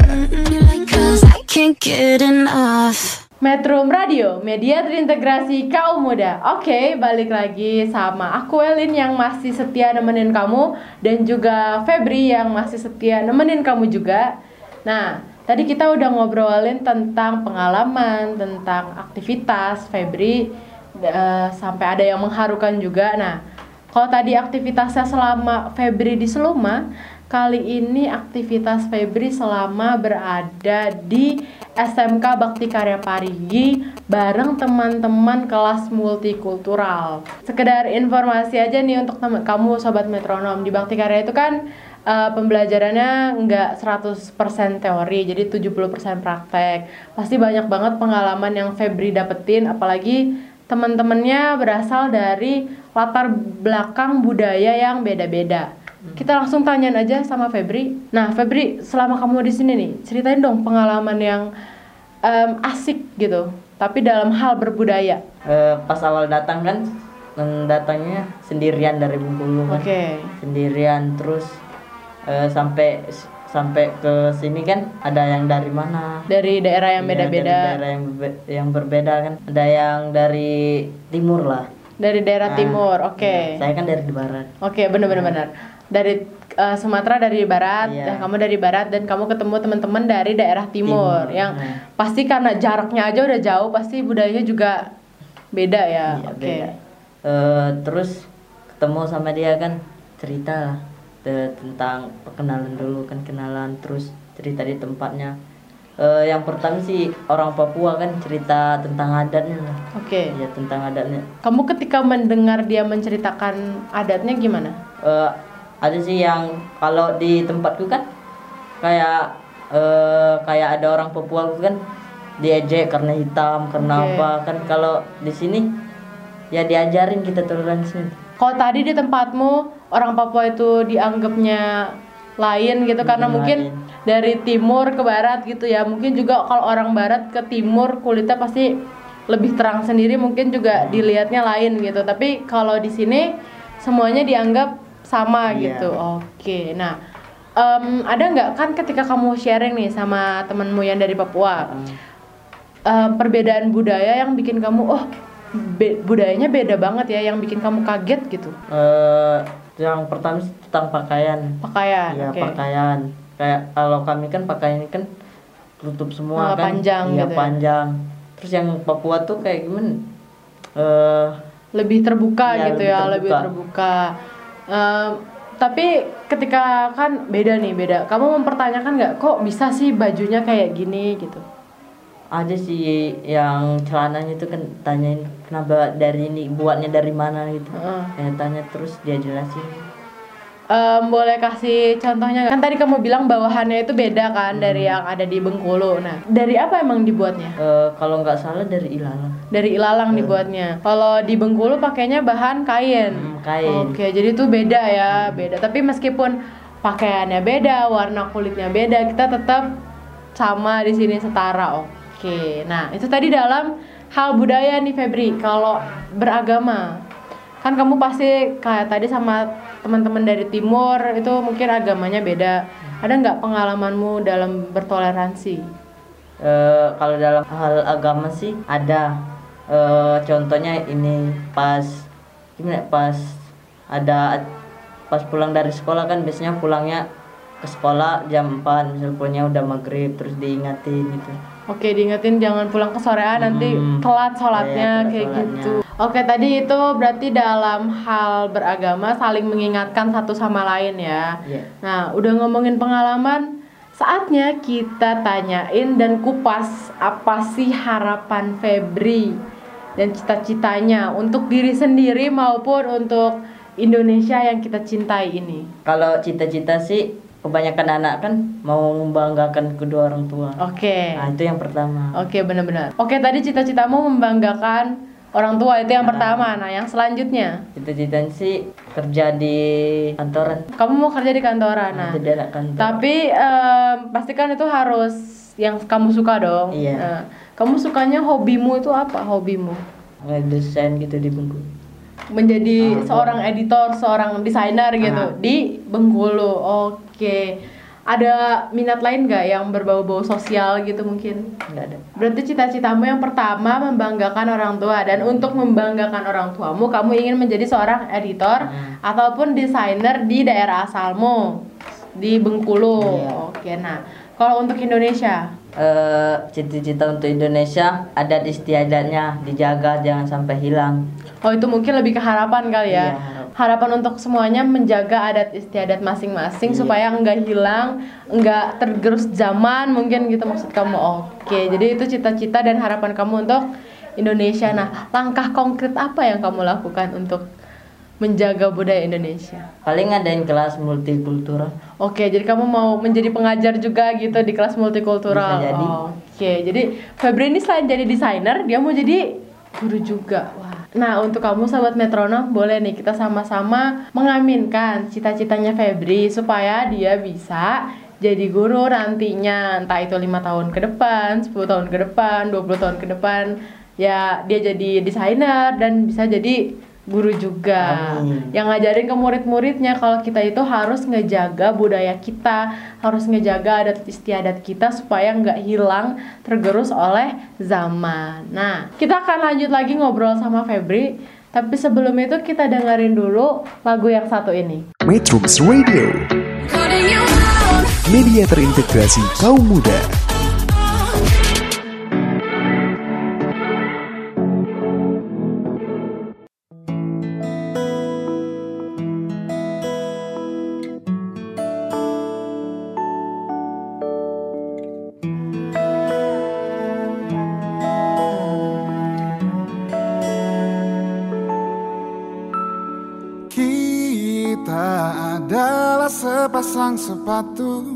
Metro Radio, media terintegrasi kaum muda. Oke, balik lagi sama aku Elin yang masih setia nemenin kamu dan juga Febri yang masih setia nemenin kamu juga. Nah, tadi kita udah ngobrolin tentang pengalaman, tentang aktivitas Febri eh, sampai ada yang mengharukan juga. Nah, kalau tadi aktivitasnya selama Febri di Seluma, kali ini aktivitas Febri selama berada di SMK Bakti Karya Parigi bareng teman-teman kelas multikultural. Sekedar informasi aja nih untuk kamu sobat metronom di Bakti Karya itu kan eh, pembelajarannya nggak 100% teori, jadi 70% praktek. Pasti banyak banget pengalaman yang Febri dapetin, apalagi teman-temannya berasal dari latar belakang budaya yang beda-beda. Kita langsung tanyain aja sama Febri. Nah, Febri, selama kamu di sini nih, ceritain dong pengalaman yang em, asik gitu, tapi dalam hal berbudaya. Eh, pas awal datang kan datangnya sendirian dari Bengkulu kan Oke. sendirian terus eh, sampai sampai ke sini kan ada yang dari mana Dari daerah yang Iya, beda-beda. dari daerah yang yang berbeda kan ada yang dari timur lah Dari daerah Nah, timur, oke. iya, saya kan dari barat. Oke, benar-benar benar. Dari eh, Sumatera dari barat, Iya. dan kamu dari barat dan kamu ketemu teman-teman dari daerah timur, Timur, yang nah. pasti karena jaraknya aja udah jauh, pasti budayanya juga beda ya. Iya, oke. beda. Eh, terus ketemu sama dia kan cerita tentang perkenalan dulu kan kenalan terus cerita di tempatnya. Eh, yang pertama sih orang Papua kan cerita tentang adatnya. Oke. Iya tentang adatnya. Kamu ketika mendengar dia menceritakan adatnya gimana? Eh, ada sih yang kalau di tempatku kan kayak eh, kayak ada orang Papua gitu kan diejek karena hitam karena Oke. apa kan kalau di sini ya diajarin kita toleransi. Kalau tadi di tempatmu orang Papua itu dianggapnya lain gitu karena Hmm, mungkin lain. dari timur ke barat gitu ya. Mungkin juga kalau orang barat ke timur kulitnya pasti lebih terang sendiri mungkin Hmm. juga dilihatnya lain gitu. Tapi kalau di sini semuanya dianggap sama Iya. gitu. Oke. Nah, em, ada nggak kan ketika kamu sharing nih sama temenmu yang dari Papua, Hmm. em, perbedaan budaya yang bikin kamu oh be- budayanya beda banget ya, yang bikin kamu kaget gitu. Eh, yang pertama tentang pakaian. Pakaian. Iya oke. pakaian. Kayak kalau kami kan pakaian ini kan tutup semua Ah, kan. panjang Iya gitu ya. panjang. Terus yang Papua tuh kayak gimana? Eh lebih terbuka Iya, gitu lebih ya lebih terbuka. terbuka Em, tapi ketika kan beda nih beda kamu mempertanyakan nggak kok bisa sih bajunya kayak gini gitu ada sih yang celananya itu kan tanyain kenapa dari ini buatnya dari mana gitu. Heeh. Ya, tanya terus dia jelasin. Em, boleh kasih contohnya kan tadi kamu bilang bawahannya itu beda kan dari Hmm. yang ada di Bengkulu nah dari apa emang dibuatnya Eh, kalau nggak salah dari ilalang. dari ilalang dibuatnya kalau di Bengkulu pakainya bahan kain Hmm, kain. Oke, jadi itu beda ya, beda. Tapi meskipun pakaiannya beda, warna kulitnya beda, kita tetap sama di sini setara. Oke. Nah, itu tadi dalam hal budaya nih Febri. Kalau beragama, kan kamu pasti kayak tadi sama teman-teman dari timur itu mungkin agamanya beda. Ada nggak pengalamanmu dalam bertoleransi? Eh, kalau dalam hal agama sih ada. Eh, contohnya ini pas gimana? ya, Pas ada pas pulang dari sekolah kan biasanya pulangnya ke sekolah jam 4 misal pulangnya udah maghrib terus diingatin gitu. Oke, diingetin jangan pulang ke sorean nanti Hmm. telat sholatnya telat kayak sholatnya. gitu. Oke, tadi itu berarti dalam hal beragama saling mengingatkan satu sama lain ya. Iya. Nah, udah ngomongin pengalaman, saatnya kita tanyain dan kupas apa sih harapan Febri dan cita-citanya untuk diri sendiri maupun untuk Indonesia yang kita cintai ini. Kalau cita-cita sih kebanyakan anak kan mau membanggakan kedua orang tua. Oke. Nah, itu yang pertama. Oke, benar-benar. Oke, tadi cita-citamu membanggakan orang tua itu yang pertama. Nah, yang selanjutnya, Cita-citanya sih kerja di kantoran. kamu mau kerja di kantoran. Nah, Jadi anak kantor. tapi em, pastikan itu harus yang kamu suka dong. Iya. Nah, kamu sukanya hobimu itu apa? Hobimu? Ngedesain gitu di Bengkulu. Menjadi seorang editor, seorang desainer gitu Ah. di Bengkulu. Oke. Ada minat lain nggak yang berbau-bau sosial gitu mungkin? Enggak ada. Berarti cita-citamu yang pertama membanggakan orang tua dan untuk membanggakan orang tuamu kamu ingin menjadi seorang editor ataupun desainer di daerah asalmu di Bengkulu. Iya. Oke, nah kalau untuk Indonesia, Eh, cita-cita untuk Indonesia adat istiadatnya dijaga jangan sampai hilang. Oh itu mungkin lebih ke harapan kali ya. Iya, harap. Harapan untuk semuanya menjaga adat istiadat masing-masing Iya. supaya nggak hilang, nggak tergerus zaman mungkin gitu maksud kamu. Oke, jadi itu cita-cita dan harapan kamu untuk Indonesia. Nah, langkah konkret apa yang kamu lakukan untuk menjaga budaya Indonesia? Paling adain kelas multikultural. Oke, jadi kamu mau menjadi pengajar juga gitu di kelas multikultural. Bisa jadi. Oke, jadi Febri ini selain jadi desainer, dia mau jadi guru juga. Wah. Nah, untuk kamu sahabat metronom, boleh nih kita sama-sama mengaminkan cita-citanya Febri supaya dia bisa jadi guru nantinya. Entah itu lima tahun ke depan, 10 tahun ke depan, 20 tahun ke depan ya dia jadi desainer dan bisa jadi guru juga Amin. yang ngajarin ke murid-muridnya kalau kita itu harus ngejaga budaya kita, harus ngejaga adat istiadat kita supaya nggak hilang tergerus oleh zaman. Nah, kita akan lanjut lagi ngobrol sama Febri Tapi sebelum itu kita dengerin dulu lagu yang satu ini. Metrums Radio, media terintegrasi kaum muda.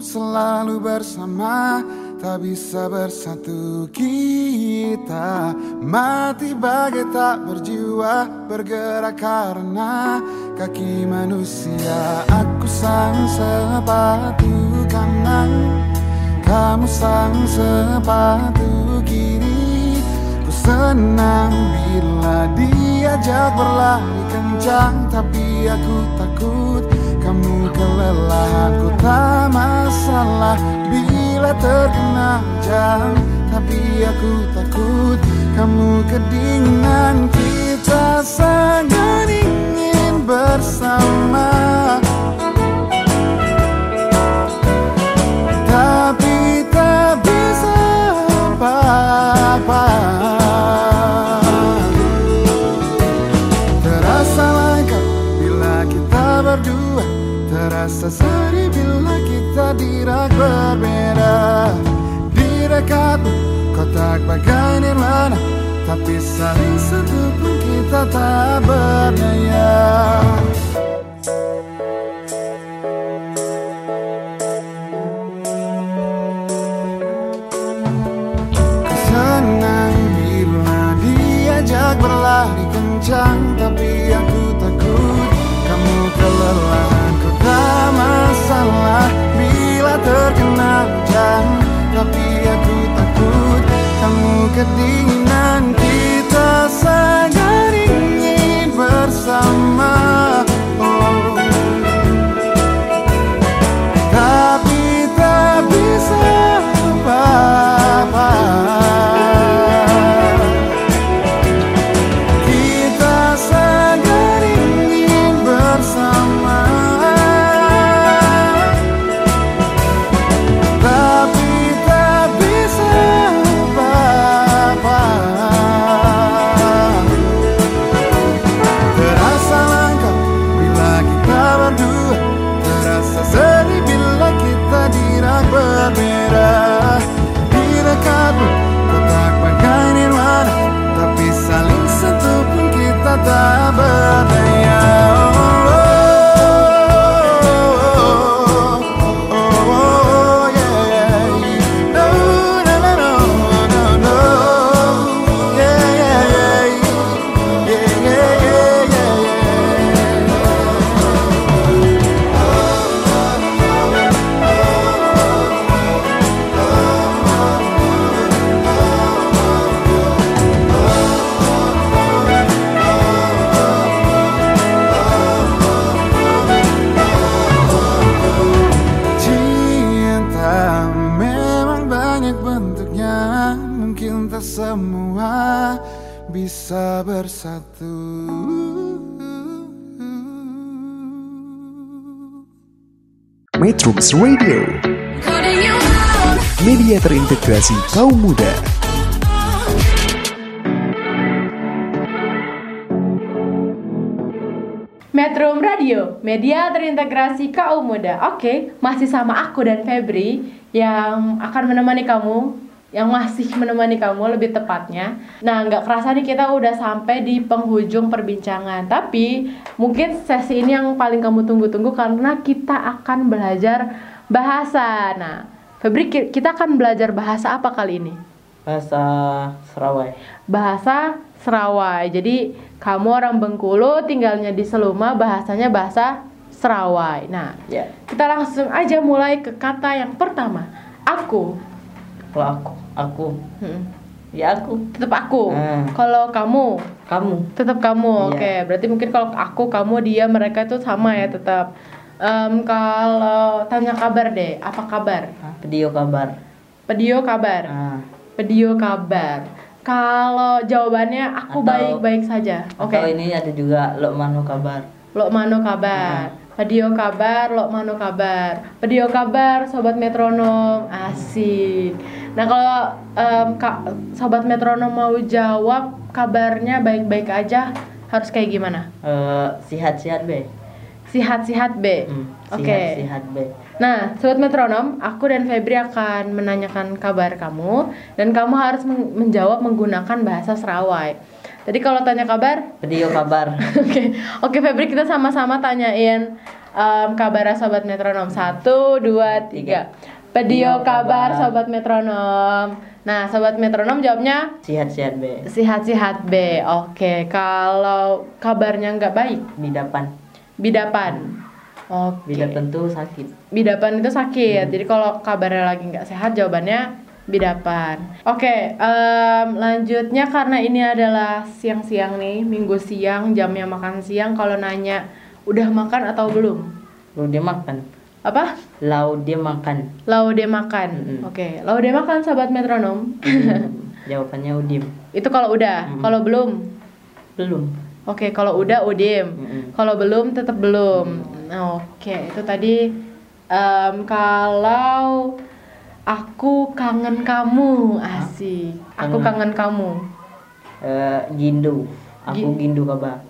Selalu bersama tak bisa bersatu kita. Mati bagai tak berjiwa bergerak karena kaki manusia. Aku sang sepatu kanan kamu sang sepatu kiri. Ku senang bila diajak berlari kencang tapi aku takut kamu kelelahan ku tak masalah. Bila terkena jam tapi aku takut. Kamu kedinginan kita sangat ingin bersama Tapi saling sentuh pun kita tak berdaya Senang bila diajak berlari kencang Tapi aku takut kamu kelelahan. Ku tak masalah bila terkena hujan Tapi aku takut kamu kedinginan Metrums Radio, media terintegrasi kaum muda. Metro Radio, media terintegrasi kaum muda. Oke, masih sama aku dan Febri yang akan menemani kamu, yang masih menemani kamu lebih tepatnya. Nah, nggak kerasa nih kita udah sampai di penghujung perbincangan. Tapi mungkin sesi ini yang paling kamu tunggu-tunggu karena kita akan belajar bahasa. Nah, Febri, ki- kita akan belajar bahasa apa kali ini? bahasa Serawai bahasa Serawai. Jadi kamu orang Bengkulu tinggalnya di Seluma, bahasanya bahasa Serawai. Nah, ya kita langsung aja mulai ke kata yang pertama. Aku. Kalau aku aku Hmm. ya aku Tetap aku. Hmm. Kalau kamu, kamu tetap kamu. Iya. Oke, berarti mungkin kalau aku, kamu, dia, mereka itu sama ya tetap. Em, kalau tanya kabar deh, apa kabar? video kabar Pedio kabar. ah Pedio kabar. Kalau jawabannya aku baik-baik saja. Oke. Atau ini ada juga Lokmano kabar. Lokmano kabar. Pedio kabar, Lokmano kabar. Pedio kabar, sobat metronom. Asik. Nah, kalau em, Kak, sobat metronom mau jawab kabarnya baik-baik aja, harus kayak gimana? Eh, sihat-sihat be. Sihat-sihat B. Oke. Sihat-sihat be. Nah, sobat metronom, aku dan Febri akan menanyakan kabar kamu dan kamu harus men- menjawab menggunakan bahasa Serawai. Jadi kalau tanya kabar, Video kabar. Oke, oke Febri kita sama-sama tanyain em, kabar sobat metronom satu, dua, tiga. Pedio kabar sobat metronom. Nah, sobat metronom jawabnya Sihat-sihat be. sihat-sihat B. Oke, kalau kabarnya nggak baik, Bidapan. bidapan. Oke. Bidapan tuh sakit. Bidapan itu sakit. Jadi kalau kabarnya lagi nggak sehat, jawabannya bidapan. Oke, em, lanjutnya karena ini adalah siang-siang nih, minggu siang, jamnya makan siang. Kalau nanya udah makan atau belum? Lu dia makan. Apa? Lau dia makan. Laude makan. Oke, laude makan sahabat metronom. Jawabannya udim. itu kalau udah, kalau belum? Belum. Oke, kalau udah udim. Kalau belum tetap belum. Nah, Oke, itu tadi em, kalau aku kangen kamu, asik. Aku kangen kamu. Eh, gindu. Aku Gi- gindu kabar.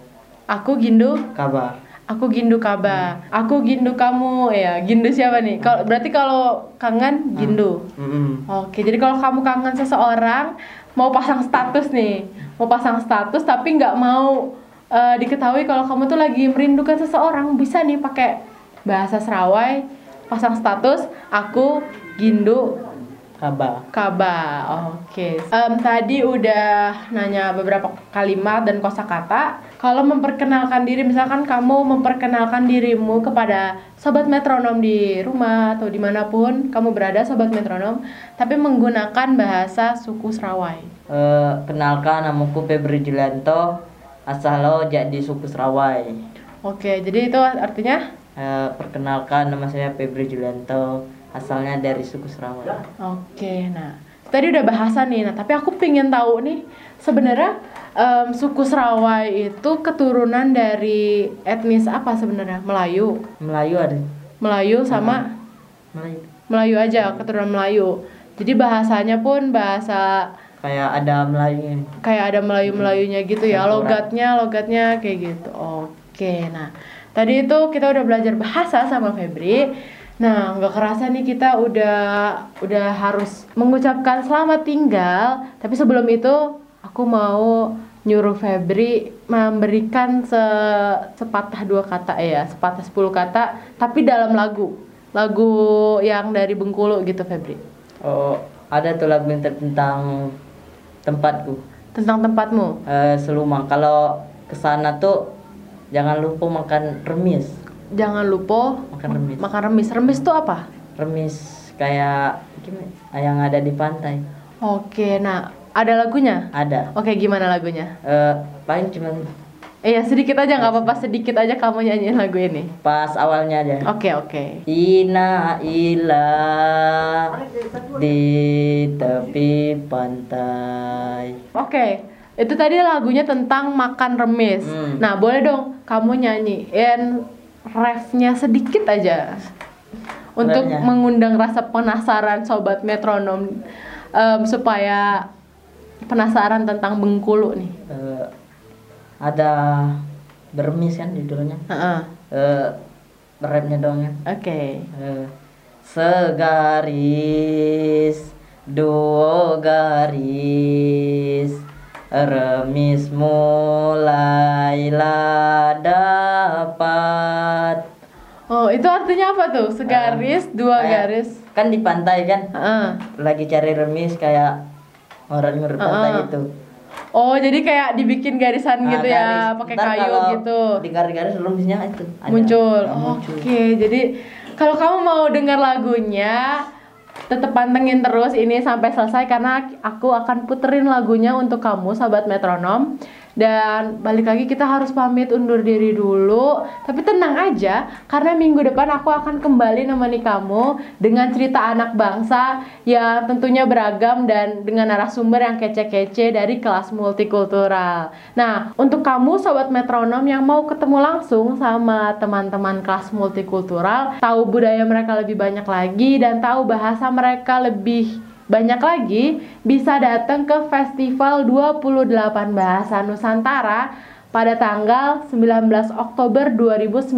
Aku gindu, Kabar. aku gindu kaba. Aku gindu kamu, ya. Gindu siapa nih? Kalau berarti kalau kangen gindu. Mm-mm. Oke, jadi kalau kamu kangen seseorang, mau pasang status nih, mau pasang status tapi nggak mau eh, diketahui kalau kamu tuh lagi merindukan seseorang, bisa nih pakai bahasa Serawai, pasang status, aku gindu Kabar. kaba. Oke. Em, tadi udah nanya beberapa kalimat dan kosakata. Kalau memperkenalkan diri, misalkan kamu memperkenalkan dirimu kepada sobat metronom di rumah atau di mana pun kamu berada, sobat metronom, tapi menggunakan bahasa suku Serawai. Eh, kenalkan namaku Febri Julianto. Asal lo jadi suku Serawai. Oke, jadi itu artinya Eh, perkenalkan nama saya Febri Julianto. Asalnya dari suku Serawai. Oke, nah tadi udah bahasa nih, nah tapi aku pengen tahu nih sebenarnya em, suku Serawai itu keturunan dari etnis apa sebenarnya? Melayu. Melayu ada. Melayu sama Melayu. Melayu aja, keturunan Melayu. Jadi bahasanya pun bahasa Kayak ada Melayu. kayak ada Melayu-melayunya gitu ya, logatnya, logatnya kayak gitu. Oke, nah tadi itu kita udah belajar bahasa sama Febri. Nah, nggak kerasa nih kita udah udah harus mengucapkan selamat tinggal. Tapi sebelum itu aku mau nyuruh Febri memberikan se- sepatah dua kata ya, sepatah sepuluh kata, tapi dalam lagu, lagu yang dari Bengkulu gitu Febri. Oh, ada tuh lagu yang tentang tempatku. Tentang tempatmu. Eh, Selumang. Kalau ke sana tuh jangan lupa makan remis. Jangan lupa Makan remis. makan remis. Remis tuh apa? Remis kayak gimana? Yang ada di pantai. Oke, nah ada lagunya? Ada. Oke, gimana lagunya? Eh, paling cuman Iya sedikit aja nggak apa-apa sedikit aja kamu nyanyiin lagu ini. pas awalnya aja. Oke oke. Ina ila di tepi pantai. Oke, itu tadi lagunya tentang makan remis. Hmm. Nah boleh dong kamu nyanyiin refnya sedikit aja untuk mengundang rasa penasaran sobat metronom em, supaya penasaran tentang Bengkulu nih. Eh, ada bermis kan judulnya. Heeh. Eh, rapnya dong ya. Oke. Eh, segaris dua garis remis mulailah dapat Oh itu artinya apa tuh? Segaris, dua kayak- garis. kan di pantai kan Heeh. lagi cari remis kayak orang ngurut pantai Heeh. itu Oh jadi kayak dibikin garisan Nah, gitu ya, pakai kayu kalau gitu. di garis-garis remisnya itu ada. muncul. Nah, muncul. Oke, jadi kalau kamu mau dengar lagunya, tetap pantengin terus ini sampai selesai karena aku akan puterin lagunya untuk kamu, sahabat metronom. Dan balik lagi kita harus pamit undur diri dulu. Tapi tenang aja, karena minggu depan aku akan kembali nemani kamu dengan cerita anak bangsa yang tentunya beragam dan dengan narasumber yang kece-kece dari kelas multikultural. Nah, untuk kamu sobat metronom yang mau ketemu langsung sama teman-teman kelas multikultural, tahu budaya mereka lebih banyak lagi dan tahu bahasa mereka lebih banyak lagi bisa datang ke Festival 28 Bahasa Nusantara pada tanggal 19 Oktober 2019.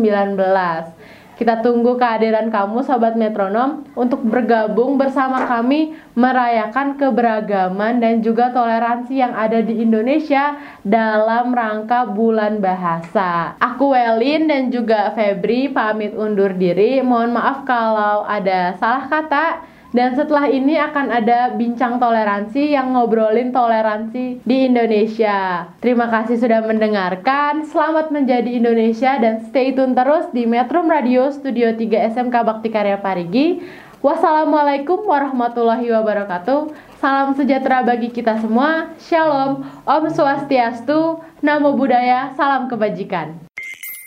Kita tunggu kehadiran kamu Sobat Metronom untuk bergabung bersama kami merayakan keberagaman dan juga toleransi yang ada di Indonesia dalam rangka bulan bahasa. Aku Welin dan juga Febri pamit undur diri. Mohon maaf kalau ada salah kata. Dan setelah ini akan ada bincang toleransi yang ngobrolin toleransi di Indonesia. Terima kasih sudah mendengarkan. Selamat menjadi Indonesia dan stay tune terus di Metro Radio Studio 3 SMK Bakti Karya Parigi. Wassalamualaikum warahmatullahi wabarakatuh. Salam sejahtera bagi kita semua. Shalom. Om Swastiastu. Namo Buddhaya. Salam kebajikan.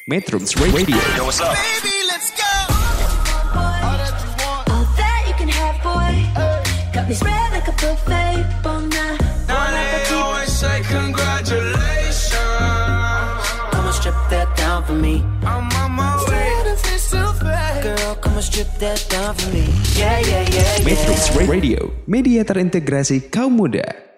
Metro Radio. All that Got me spread like a buffet. Bon night. Now they always say congratulations. Come and strip that down for me. I'm on my way. Girl, come and strip that down for me. Yeah, yeah, yeah, yeah. Metro Radio, media terintegrasi kaum muda.